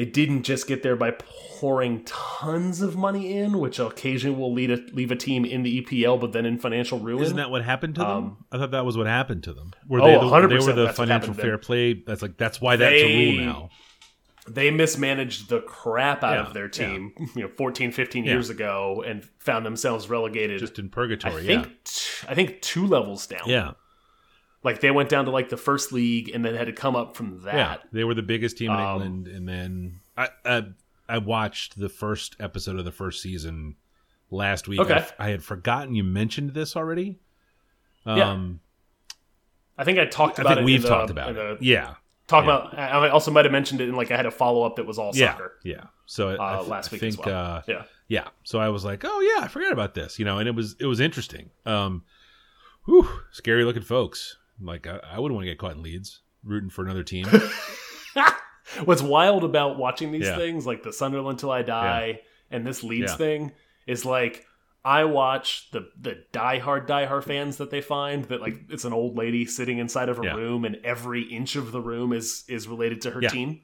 [SPEAKER 1] They didn't just get there by pouring tons of money in, which occasionally will lead a, leave a team in the EPL, but then in financial ruin.
[SPEAKER 2] Isn't that what happened to them?
[SPEAKER 1] Um,
[SPEAKER 2] I thought that was what happened to them. Were
[SPEAKER 1] Oh,
[SPEAKER 2] they the,
[SPEAKER 1] 100%
[SPEAKER 2] they were the financial fair play? That's like that's why that's a rule now.
[SPEAKER 1] they mismanaged the crap out
[SPEAKER 2] Yeah,
[SPEAKER 1] of their
[SPEAKER 2] yeah.
[SPEAKER 1] team, you know, 14, 15
[SPEAKER 2] Yeah.
[SPEAKER 1] years ago, and found themselves relegated.
[SPEAKER 2] just in
[SPEAKER 1] I
[SPEAKER 2] purgatory.
[SPEAKER 1] think t- I think two levels down.
[SPEAKER 2] yeah, yeah,
[SPEAKER 1] like they went down to like the first league and then had to come up from that.
[SPEAKER 2] yeah. They were the biggest team in
[SPEAKER 1] Um,
[SPEAKER 2] England, and then I, I I watched the first episode of the first season last week.
[SPEAKER 1] Okay.
[SPEAKER 2] I, I had forgotten you mentioned this already.
[SPEAKER 1] Yeah.
[SPEAKER 2] Um,
[SPEAKER 1] I think I talked
[SPEAKER 2] I
[SPEAKER 1] about
[SPEAKER 2] think
[SPEAKER 1] it.
[SPEAKER 2] we've
[SPEAKER 1] the,
[SPEAKER 2] talked about
[SPEAKER 1] in
[SPEAKER 2] it. Yeah,
[SPEAKER 1] Talk
[SPEAKER 2] Yeah.
[SPEAKER 1] about. I also might have mentioned it in like I had a follow up that was all
[SPEAKER 2] yeah,
[SPEAKER 1] soccer
[SPEAKER 2] yeah. So I, I
[SPEAKER 1] uh,
[SPEAKER 2] th-
[SPEAKER 1] last
[SPEAKER 2] I
[SPEAKER 1] week
[SPEAKER 2] think,
[SPEAKER 1] as well.
[SPEAKER 2] uh,
[SPEAKER 1] yeah.
[SPEAKER 2] yeah. So I was like, oh yeah, I forgot about this, you know, and it was it was interesting. Um, whew, scary looking folks. Like I, I wouldn't want to get caught in Leeds rooting for another team. [laughs]
[SPEAKER 1] What's wild about watching these
[SPEAKER 2] Yeah.
[SPEAKER 1] things, like the Sunderland Till I Die and this Leeds
[SPEAKER 2] Yeah.
[SPEAKER 1] thing, is like I watch the the diehard diehard fans that they find that like it's an old lady sitting inside of a
[SPEAKER 2] Yeah.
[SPEAKER 1] room and every inch of the room is is related to her
[SPEAKER 2] Yeah.
[SPEAKER 1] team,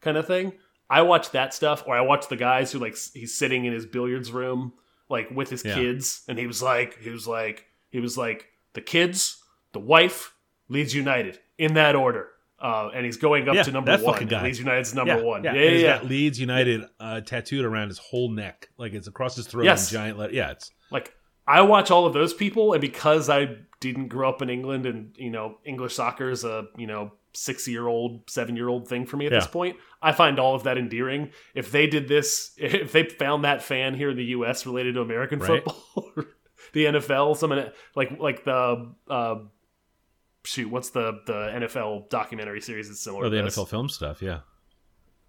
[SPEAKER 1] kind of thing. I watch that stuff, or I watch the guys who like he's sitting in his billiards room like with his
[SPEAKER 2] Yeah.
[SPEAKER 1] kids, and he was like he was like he was like the kids, the wife, Leeds United in that order. Uh, and he's going up
[SPEAKER 2] Yeah,
[SPEAKER 1] to number
[SPEAKER 2] that
[SPEAKER 1] one. Leeds United's number
[SPEAKER 2] yeah,
[SPEAKER 1] one.
[SPEAKER 2] Yeah,
[SPEAKER 1] Yeah, yeah,
[SPEAKER 2] he's
[SPEAKER 1] yeah.
[SPEAKER 2] got Leeds United uh, tattooed around his whole neck, like it's across his throat
[SPEAKER 1] Yes.
[SPEAKER 2] in giant letter. Yeah, it's
[SPEAKER 1] Like I watch all of those people, and because I didn't grow up in England, and you know English soccer is a you know six year old, seven year old thing for me at this point. I find all of that endearing. If they did this, [laughs] if they found that fan here in the U.S. related to American
[SPEAKER 2] Right.
[SPEAKER 1] football, [laughs] the NFL, some like like the. Uh, Shoot, what's the the NFL documentary series that's similar
[SPEAKER 2] oh, the? NFL film stuff. Yeah,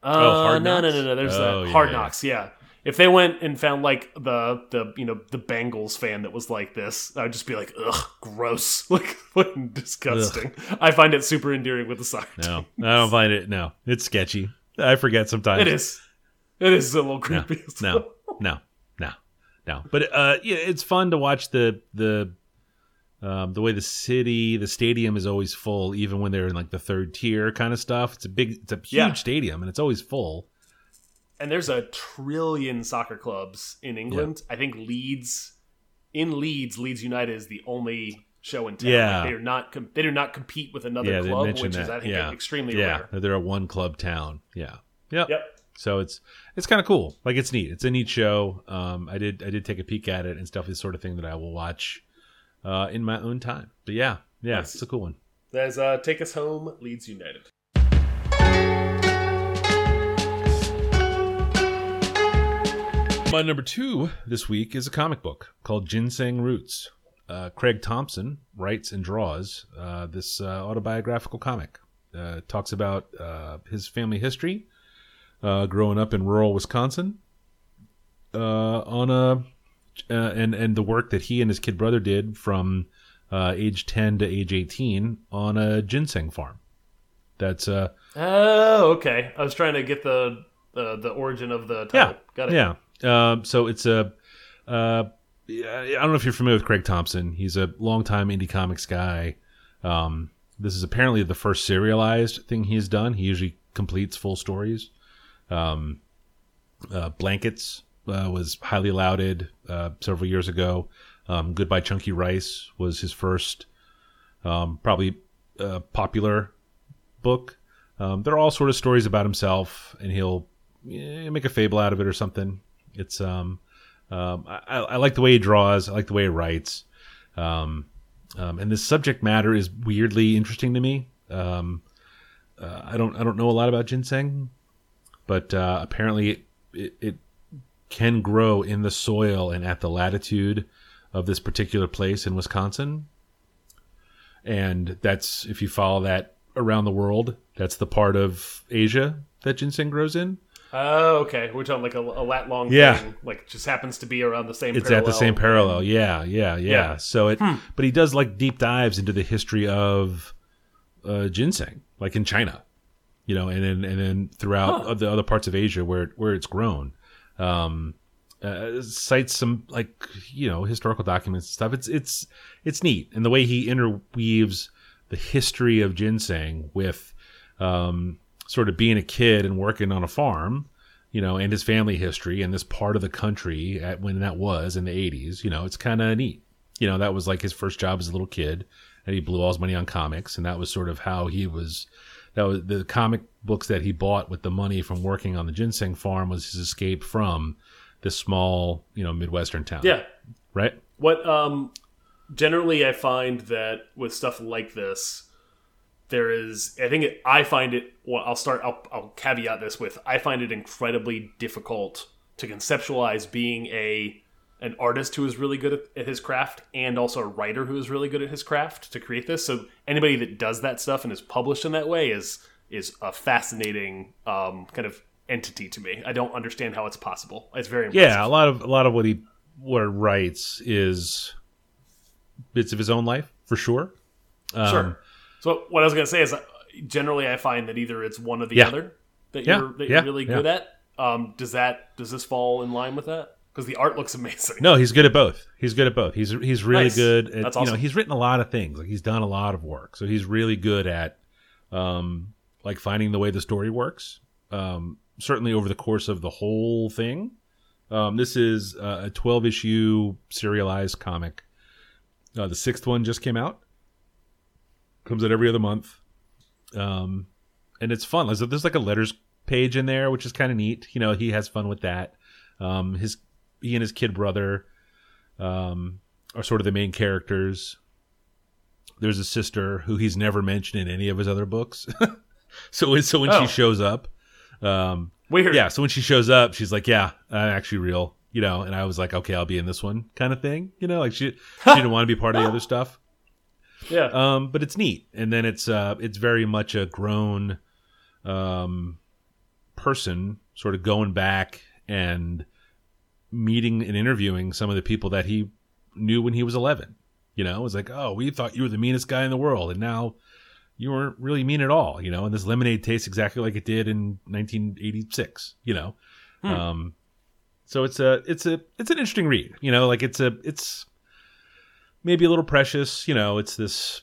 [SPEAKER 1] Uh,
[SPEAKER 2] Hard
[SPEAKER 1] no, no, no, no. There's
[SPEAKER 2] Oh,
[SPEAKER 1] that
[SPEAKER 2] yeah,
[SPEAKER 1] Hard. Knocks. Yeah. If they went and found like the the you know the Bengals fan that was like this, I'd just be like, ugh, gross, [laughs] like fucking disgusting. I find it super endearing with the soccer.
[SPEAKER 2] no,
[SPEAKER 1] team.
[SPEAKER 2] I don't find it. No, it's sketchy. I forget sometimes.
[SPEAKER 1] it is. It is a little
[SPEAKER 2] No,
[SPEAKER 1] creepy.
[SPEAKER 2] no,
[SPEAKER 1] well.
[SPEAKER 2] no, no, no. But uh, yeah, it's fun to watch the the um, the way the city, the stadium is always full, even when they're in like the third tier kind of stuff. It's a big, it's a huge
[SPEAKER 1] Yeah.
[SPEAKER 2] stadium, and it's always full.
[SPEAKER 1] And there's a trillion soccer clubs in England. I think Leeds, in Leeds, Leeds United is the only show in town.
[SPEAKER 2] Yeah.
[SPEAKER 1] Like, they are not. They do not compete with another
[SPEAKER 2] yeah,
[SPEAKER 1] club, which
[SPEAKER 2] that.
[SPEAKER 1] is I think
[SPEAKER 2] yeah,
[SPEAKER 1] extremely
[SPEAKER 2] yeah.
[SPEAKER 1] rare.
[SPEAKER 2] They're a one club town. Yeah, yep.
[SPEAKER 1] Yep.
[SPEAKER 2] So it's it's kind of cool. Like it's neat. It's a neat show. Um, I did I did take a peek at it and stuff. Is the sort of thing that I will watch uh, in my own time. But yeah, yeah,
[SPEAKER 1] Nice.
[SPEAKER 2] it's a cool one.
[SPEAKER 1] There's uh, Take Us Home, Leeds United.
[SPEAKER 2] My number two this week is a comic book called Ginseng Roots. Uh, Craig Thompson writes and draws uh, this uh, autobiographical comic. Uh, it talks about uh, his family history, uh, growing up in rural Wisconsin, uh, on a uh, and and the work that he and his kid brother did from uh, age ten to age eighteen on a ginseng farm. That's uh
[SPEAKER 1] Oh, okay. I was trying to get the the, the origin of the title.
[SPEAKER 2] Yeah,
[SPEAKER 1] Got it.
[SPEAKER 2] Yeah. Um, so it's a. Uh, yeah, I don't know if you're familiar with Craig Thompson. He's a longtime indie comics guy. Um, this is apparently the first serialized thing he's done. He usually completes full stories. Um, uh, Blankets uh, was highly lauded uh, several years ago. Um, Goodbye Chunky Rice was his first, um, probably uh, popular book. Um, they're all sort of stories about himself, and he'll eh, make a fable out of it or something. It's um, um, I, I like the way he draws. I like the way he writes. Um, um, and the subject matter is weirdly interesting to me. Uh, I don't I don't know a lot about ginseng, but uh, apparently it, it, it can grow in the soil and at the latitude of this particular place in Wisconsin. And that's if you follow that around the world, that's the part of Asia that ginseng grows in.
[SPEAKER 1] Oh, okay. We're talking like a, a lat long
[SPEAKER 2] Yeah.
[SPEAKER 1] thing. Like just happens to be around the same.
[SPEAKER 2] it's at the same
[SPEAKER 1] parallel.
[SPEAKER 2] parallel yeah yeah yeah,
[SPEAKER 1] Yeah.
[SPEAKER 2] so it but he does like deep dives into the history of uh ginseng like in china you know and then and then throughout
[SPEAKER 1] Huh.
[SPEAKER 2] other other parts of asia where where it's grown um uh, cites some like you know historical documents and stuff. It's it's it's neat. And the way he interweaves the history of ginseng with um sort of being a kid and working on a farm you know, and his family history and this part of the country at when that was in the 80s, you know, it's kind of neat. You know, that was like his first job as a little kid and he blew all his money on comics and that was sort of how he was that was the comic books that he bought with the money from working on the ginseng farm was his escape from this small, you know, midwestern town.
[SPEAKER 1] Yeah.
[SPEAKER 2] right.
[SPEAKER 1] What um generally I find that with stuff like this there is I think it, I find it well I'll start I'll, I'll caveat this with I find it incredibly difficult to conceptualize being a an artist who is really good at, his craft and also a writer who is really good at his craft to create this so anybody that does that stuff and is published in that way is is a fascinating um, kind of entity to me I don't understand how it's possible it's very impressive.
[SPEAKER 2] Yeah, a lot of a lot of what he what he writes is bits of his own life for sure. Um,
[SPEAKER 1] Sure. So what I was going to say is, uh, generally, I find that either it's one or the
[SPEAKER 2] Yeah.
[SPEAKER 1] other that
[SPEAKER 2] Yeah,
[SPEAKER 1] you're that
[SPEAKER 2] yeah,
[SPEAKER 1] you're really good at. Um, does that does this fall in line with that? Because the art looks amazing.
[SPEAKER 2] No, he's good at both. He's good at both. He's he's really
[SPEAKER 1] Nice.
[SPEAKER 2] good at
[SPEAKER 1] That's
[SPEAKER 2] you know, he's written a lot of things. Like he's done a lot of work. So he's really good at um like finding the way the story works. Um certainly over the course of the whole thing. Um this is uh, a 12 issue serialized comic. Uh, the sixth one just came out. Comes out every other month. Um and it's fun. There's, there's like a letters page in there, which is kind of neat. You know, he has fun with that. Um, his he and his kid brother um, are sort of the main characters. There's a sister who he's never mentioned in any of his other books. [laughs] so when- so when
[SPEAKER 1] Oh.
[SPEAKER 2] she shows up, um,
[SPEAKER 1] Weird.
[SPEAKER 2] yeah. So when she shows up, she's like, "Yeah, I'm actually real," you know. And I was like, "Okay, I'll be in this one," kind of thing, you know. Like she she didn't want to be part of the other stuff.
[SPEAKER 1] Yeah.
[SPEAKER 2] Um, but it's neat, and then it's uh, it's very much a grown um, person, sort of going back and meeting and interviewing some of the people that he knew when he was 11. You know, it was like, oh, we thought you were the meanest guy in the world, and now you weren't really mean at all. You know, and this lemonade tastes exactly like it did in 1986. You know, um, so it's a it's a it's an interesting read. You know, like it's a it's maybe a little precious. You know, it's this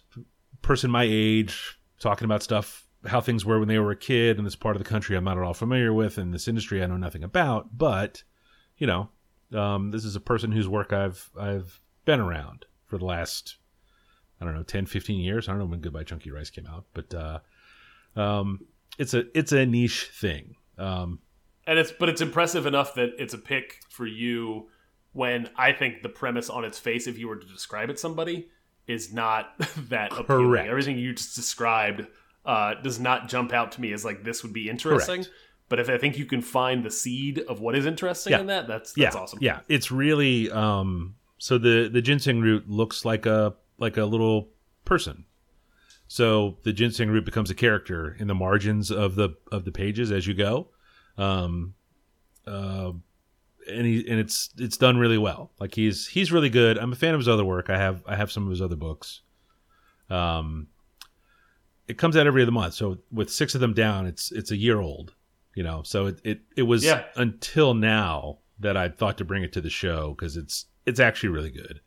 [SPEAKER 2] person my age talking about stuff, how things were when they were a kid in this part of the country I'm not at all familiar with, and this industry I know nothing about. But you know, um, this is a person whose work I've I've been around for the last I don't know 10, 15 years. I don't know when Goodbye Chunky Rice came out, but uh, um, it's a it's a niche thing. Um,
[SPEAKER 1] and it's but it's impressive enough that it's a pick for you when I think the premise on its face, if you were to describe it to somebody, is not [laughs] that appealing. Everything you just described uh, does not jump out to me as like this would be interesting.
[SPEAKER 2] Correct.
[SPEAKER 1] But if I think you can find the seed of what is interesting
[SPEAKER 2] Yeah.
[SPEAKER 1] in that, that's that's
[SPEAKER 2] yeah,
[SPEAKER 1] awesome.
[SPEAKER 2] Yeah, it's really um so the the ginseng root looks like a like a little person. So the ginseng root becomes a character in the margins of the of the pages as you go. Um uh and he and it's it's done really well. Like he's he's really good. I'm a fan of his other work. I have I have some of his other books. Um it comes out every other month. So with six of them down, it's it's a year old. You know, so it it, it was
[SPEAKER 1] Yeah.
[SPEAKER 2] until now that I thought to bring it to the show because it's it's actually really good.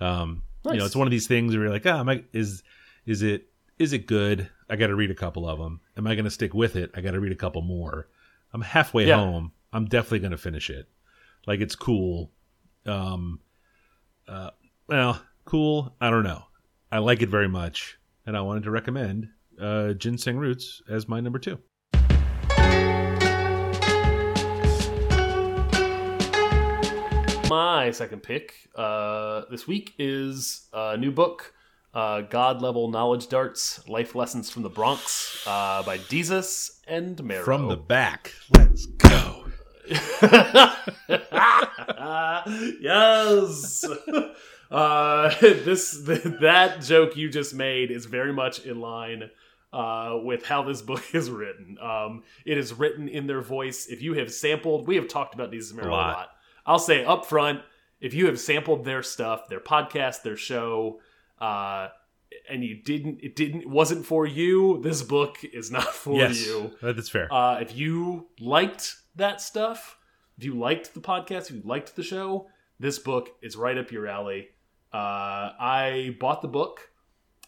[SPEAKER 2] Um, You know, it's one of these things where you're like, ah, am I, is is it is it good? I got to read a couple of them. Am I going to stick with it? I got to read a couple more. I'm halfway
[SPEAKER 1] Yeah.
[SPEAKER 2] home. I'm definitely going to finish it. Like it's cool. Um, uh, well, cool. I don't know. I like it very much, and I wanted to recommend uh, Ginseng Roots as my number two.
[SPEAKER 1] My second pick uh, this week is a new book, uh, God Level Knowledge Darts Life Lessons from the Bronx uh, by Desus and Mero.
[SPEAKER 2] From the back, let's go. [laughs]
[SPEAKER 1] yes. [laughs] Uh, [laughs] this that joke you just made is very much in line uh, with how this book is written. Um, it is written in their voice. If you have sampled, we have talked about these a
[SPEAKER 2] lot.
[SPEAKER 1] I'll say up front, if you have sampled their stuff, their podcast, their show, uh, and you didn't, it didn't, it wasn't for you. This book is not [laughs] for
[SPEAKER 2] yes,
[SPEAKER 1] you.
[SPEAKER 2] that's fair.
[SPEAKER 1] Uh, if you liked that stuff, if you liked the podcast, if you liked the show, this book is right up your alley. Uh, I bought the book.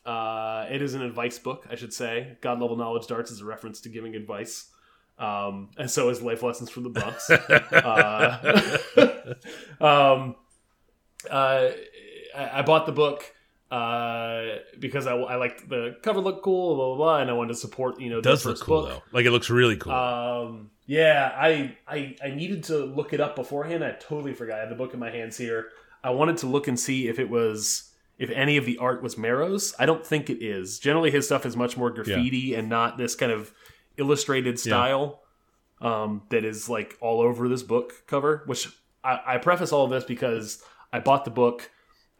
[SPEAKER 1] Uh, it is an advice book, I should say. God level knowledge darts is a reference to giving advice, um, and so is life lessons from the Bronx. [laughs] uh, [laughs] um, uh, I, I bought the book. uh, because I, I liked the cover looked cool, blah blah blah, and I wanted to support you know
[SPEAKER 2] It does look cool
[SPEAKER 1] book.
[SPEAKER 2] though. Like it looks really cool.
[SPEAKER 1] Um, yeah, I, I I needed to look it up beforehand. I totally forgot. I had the book in my hands here. I wanted to look and see if it was if any of the art was Mero's. I don't think it is. Generally, his stuff is much more graffiti and not this kind of illustrated style um, that is like all over this book cover. Which I, I preface all of this because I bought the book,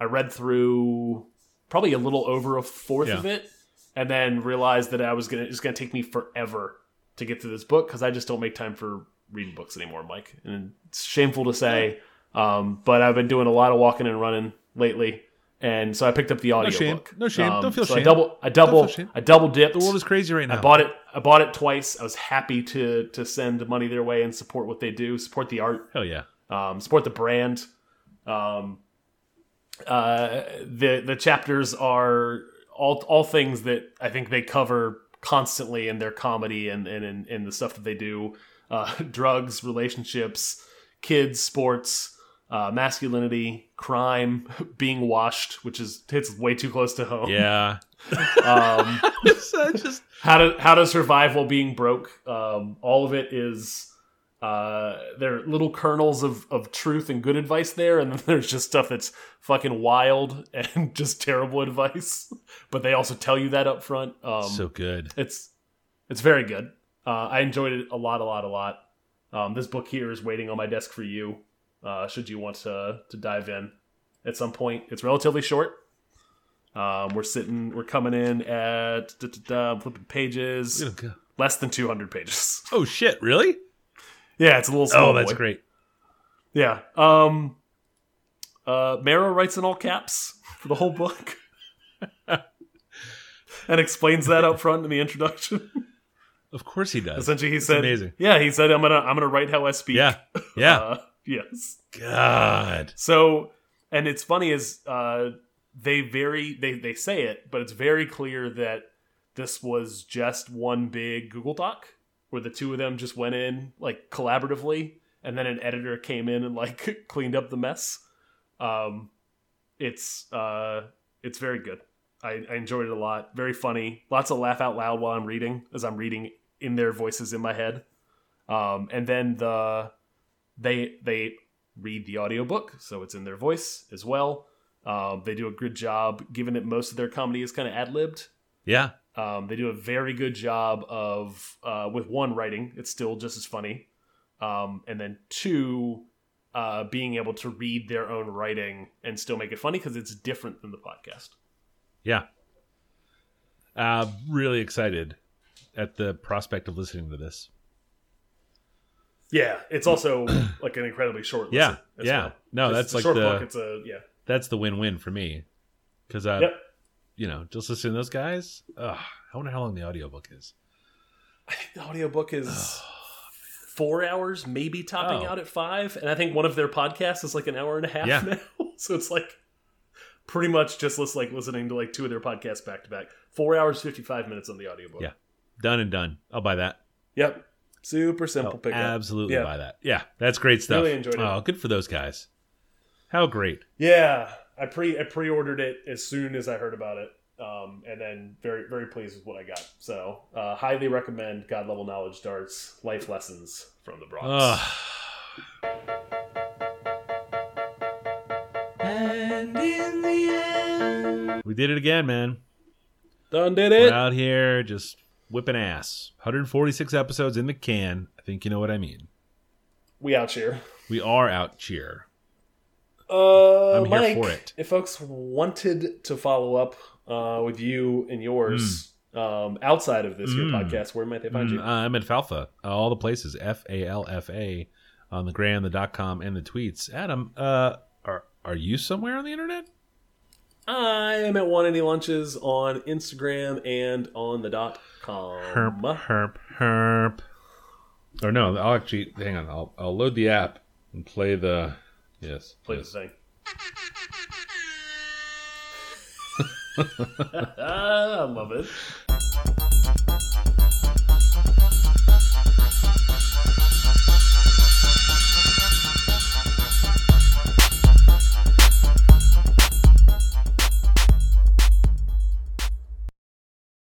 [SPEAKER 1] I read through probably a little over a fourth
[SPEAKER 2] Yeah.
[SPEAKER 1] of it, and then realized that I was gonna it's gonna take me forever to get through this book because I just don't make time for reading books anymore, Mike. And it's shameful to say, um, but I've been doing a lot of walking and running lately. And so I picked up the audiobook.
[SPEAKER 2] shame. No shame.
[SPEAKER 1] Um,
[SPEAKER 2] Don't feel
[SPEAKER 1] so
[SPEAKER 2] shame.
[SPEAKER 1] I double, I double. I double dipped.
[SPEAKER 2] the world is crazy right now.
[SPEAKER 1] I bought it. I bought it twice. I was happy to to send money their way and support what they do, support the art,
[SPEAKER 2] Hell yeah.
[SPEAKER 1] um, support the brand. Um, uh, the the chapters are all all things that I think they cover constantly in their comedy and and in, in the stuff that they do. Uh, [laughs] drugs, relationships, kids, sports, uh, masculinity, crime, [laughs] being washed, which is hits way too close to home.
[SPEAKER 2] Yeah. [laughs]
[SPEAKER 1] Um, [laughs]
[SPEAKER 2] just
[SPEAKER 1] how to how to survive while being broke. Um, all of it is uh, there are little kernels of, of truth and good advice there, and then there's just stuff that's fucking wild and just terrible advice. But they also tell you that up front. Um,
[SPEAKER 2] so good.
[SPEAKER 1] it's it's very good. Uh, I enjoyed it a lot, a lot, a lot. Um, this book here is waiting on my desk for you. Uh, should you want to to dive in at some point? It's relatively short. Um, we're sitting, we're coming in at da, da, da, flipping pages,
[SPEAKER 2] Look at him go.
[SPEAKER 1] less than 200 pages. [laughs]
[SPEAKER 2] Oh shit! Really?
[SPEAKER 1] yeah, it's a little small.
[SPEAKER 2] Oh, that's
[SPEAKER 1] boy.
[SPEAKER 2] great.
[SPEAKER 1] Yeah. Um, uh, Mero writes in all caps for the whole book. [laughs] and explains that up front in the introduction. [laughs]
[SPEAKER 2] Of course he does.
[SPEAKER 1] Essentially, he said,
[SPEAKER 2] amazing.
[SPEAKER 1] "Yeah, he said I'm gonna I'm gonna write how I speak."
[SPEAKER 2] Yeah. Yeah.
[SPEAKER 1] Uh, yes.
[SPEAKER 2] God.
[SPEAKER 1] So, and it's funny is uh, they very they they say it, but it's very clear that this was just one big Google Doc where the two of them just went in like collaboratively, and then an editor came in and like [laughs] cleaned up the mess. Um, it's uh, it's very good. I, I enjoyed it a lot. Very funny. Lots of laugh out loud while I'm reading, as I'm reading in their voices in my head. Um, and then the they they read the audiobook, so it's in their voice as well. Um, they do a good job, given that most of their comedy is kind of ad libbed.
[SPEAKER 2] Yeah.
[SPEAKER 1] Um, they do a very good job of uh, with one writing, it's still just as funny, um, and then two uh, being able to read their own writing and still make it funny because it's different than the podcast.
[SPEAKER 2] Yeah. Uh, really excited at the prospect of listening to this.
[SPEAKER 1] Yeah, it's also [clears throat] like an incredibly short.
[SPEAKER 2] Yeah, yeah.
[SPEAKER 1] well.
[SPEAKER 2] No, that's
[SPEAKER 1] a
[SPEAKER 2] like
[SPEAKER 1] short
[SPEAKER 2] the
[SPEAKER 1] book. It's a yeah.
[SPEAKER 2] that's the win-win for me because I,
[SPEAKER 1] Yep.
[SPEAKER 2] you know, just listening to those guys. Ugh, I wonder how long the audiobook is.
[SPEAKER 1] I think the audiobook is four hours, maybe topping
[SPEAKER 2] Oh.
[SPEAKER 1] out at five. And I think one of their podcasts is like an hour and a half
[SPEAKER 2] Yeah. [laughs]
[SPEAKER 1] now. so it's like pretty much just list, like listening to like two of their podcasts back to back. Four hours, 55 minutes on the audiobook.
[SPEAKER 2] Yeah. Done and done. I'll buy that.
[SPEAKER 1] Yep. Super simple
[SPEAKER 2] I'll
[SPEAKER 1] pickup.
[SPEAKER 2] absolutely
[SPEAKER 1] Yeah.
[SPEAKER 2] buy that. Yeah, that's great stuff.
[SPEAKER 1] Really enjoyed it.
[SPEAKER 2] Oh, good for those guys. How great.
[SPEAKER 1] Yeah. I pre I pre ordered it as soon as I heard about it. Um, and then very very pleased with what I got. So uh, highly recommend God level knowledge darts life lessons from the Bronx.
[SPEAKER 2] Ugh. We did it again, man.
[SPEAKER 1] Done did
[SPEAKER 2] We're
[SPEAKER 1] it.
[SPEAKER 2] out here just whipping ass. 146 episodes in the can. I think you know what I mean.
[SPEAKER 1] We out cheer.
[SPEAKER 2] We are out cheer.
[SPEAKER 1] Uh,
[SPEAKER 2] I'm here
[SPEAKER 1] Mike,
[SPEAKER 2] for it.
[SPEAKER 1] If folks wanted to follow up uh, with you and yours um, outside of this
[SPEAKER 2] Mm.
[SPEAKER 1] podcast, where might they find
[SPEAKER 2] Mm,
[SPEAKER 1] you?
[SPEAKER 2] uh, I'm at Falfa. Uh, all the places. F A L F A on the gram, the dot com, and the tweets. Adam, uh, are are you somewhere on the internet?
[SPEAKER 1] I am at one any lunches on Instagram and on the dot com.
[SPEAKER 2] Herp, herp, herp. Or no, I'll actually hang on. I'll I'll load the app and play the yes.
[SPEAKER 1] Play
[SPEAKER 2] yes.
[SPEAKER 1] the thing. [laughs] [laughs] I love it.